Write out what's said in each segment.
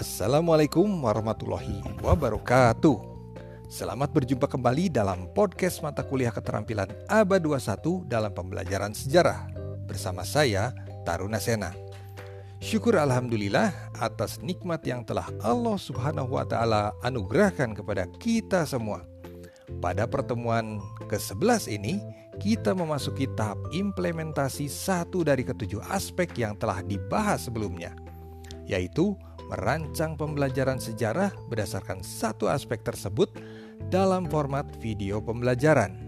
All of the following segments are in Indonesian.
Assalamualaikum warahmatullahi wabarakatuh. Selamat berjumpa kembali dalam podcast mata kuliah keterampilan ABA 21 dalam pembelajaran sejarah bersama saya Taruna Sena. Syukur alhamdulillah atas nikmat yang telah Allah Subhanahu wa taala anugerahkan kepada kita semua. Pada pertemuan ke-11 ini, kita memasuki tahap implementasi satu dari ketujuh aspek yang telah dibahas sebelumnya, yaitu merancang pembelajaran sejarah berdasarkan satu aspek tersebut dalam format video pembelajaran.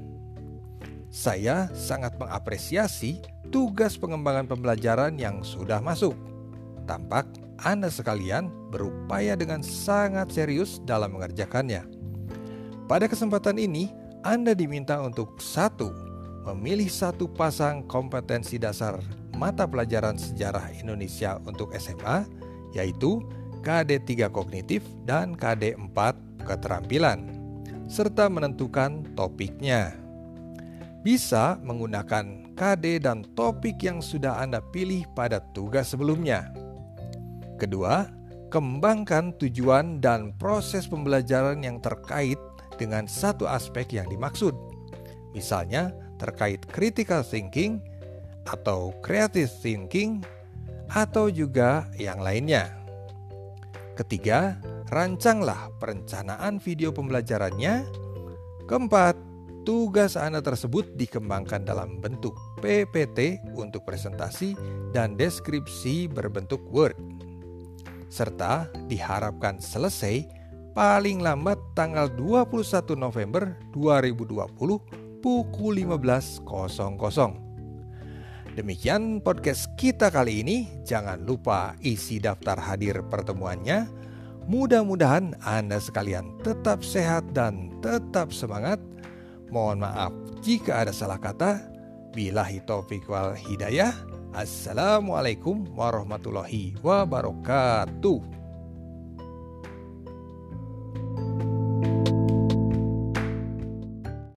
Saya sangat mengapresiasi tugas pengembangan pembelajaran yang sudah masuk. Tampak Anda sekalian berupaya dengan sangat serius dalam mengerjakannya. Pada kesempatan ini, Anda diminta untuk satu, memilih satu pasang kompetensi dasar mata pelajaran sejarah Indonesia untuk SMA yaitu KD3 kognitif dan KD4 keterampilan, serta menentukan topiknya. Bisa menggunakan KD dan topik yang sudah Anda pilih pada tugas sebelumnya. Kedua, kembangkan tujuan dan proses pembelajaran yang terkait dengan satu aspek yang dimaksud. Misalnya, terkait critical thinking atau creative thinking atau juga yang lainnya. Ketiga, rancanglah perencanaan video pembelajarannya. Keempat, tugas Anda tersebut dikembangkan dalam bentuk PPT untuk presentasi dan deskripsi berbentuk Word. Serta diharapkan selesai paling lambat tanggal 21 November 2020 pukul 15.00. Demikian podcast kita kali ini. Jangan lupa isi daftar hadir pertemuannya. Mudah-mudahan Anda sekalian tetap sehat dan tetap semangat. Mohon maaf jika ada salah kata. Bilahi taufiq wal hidayah. Assalamualaikum warahmatullahi wabarakatuh.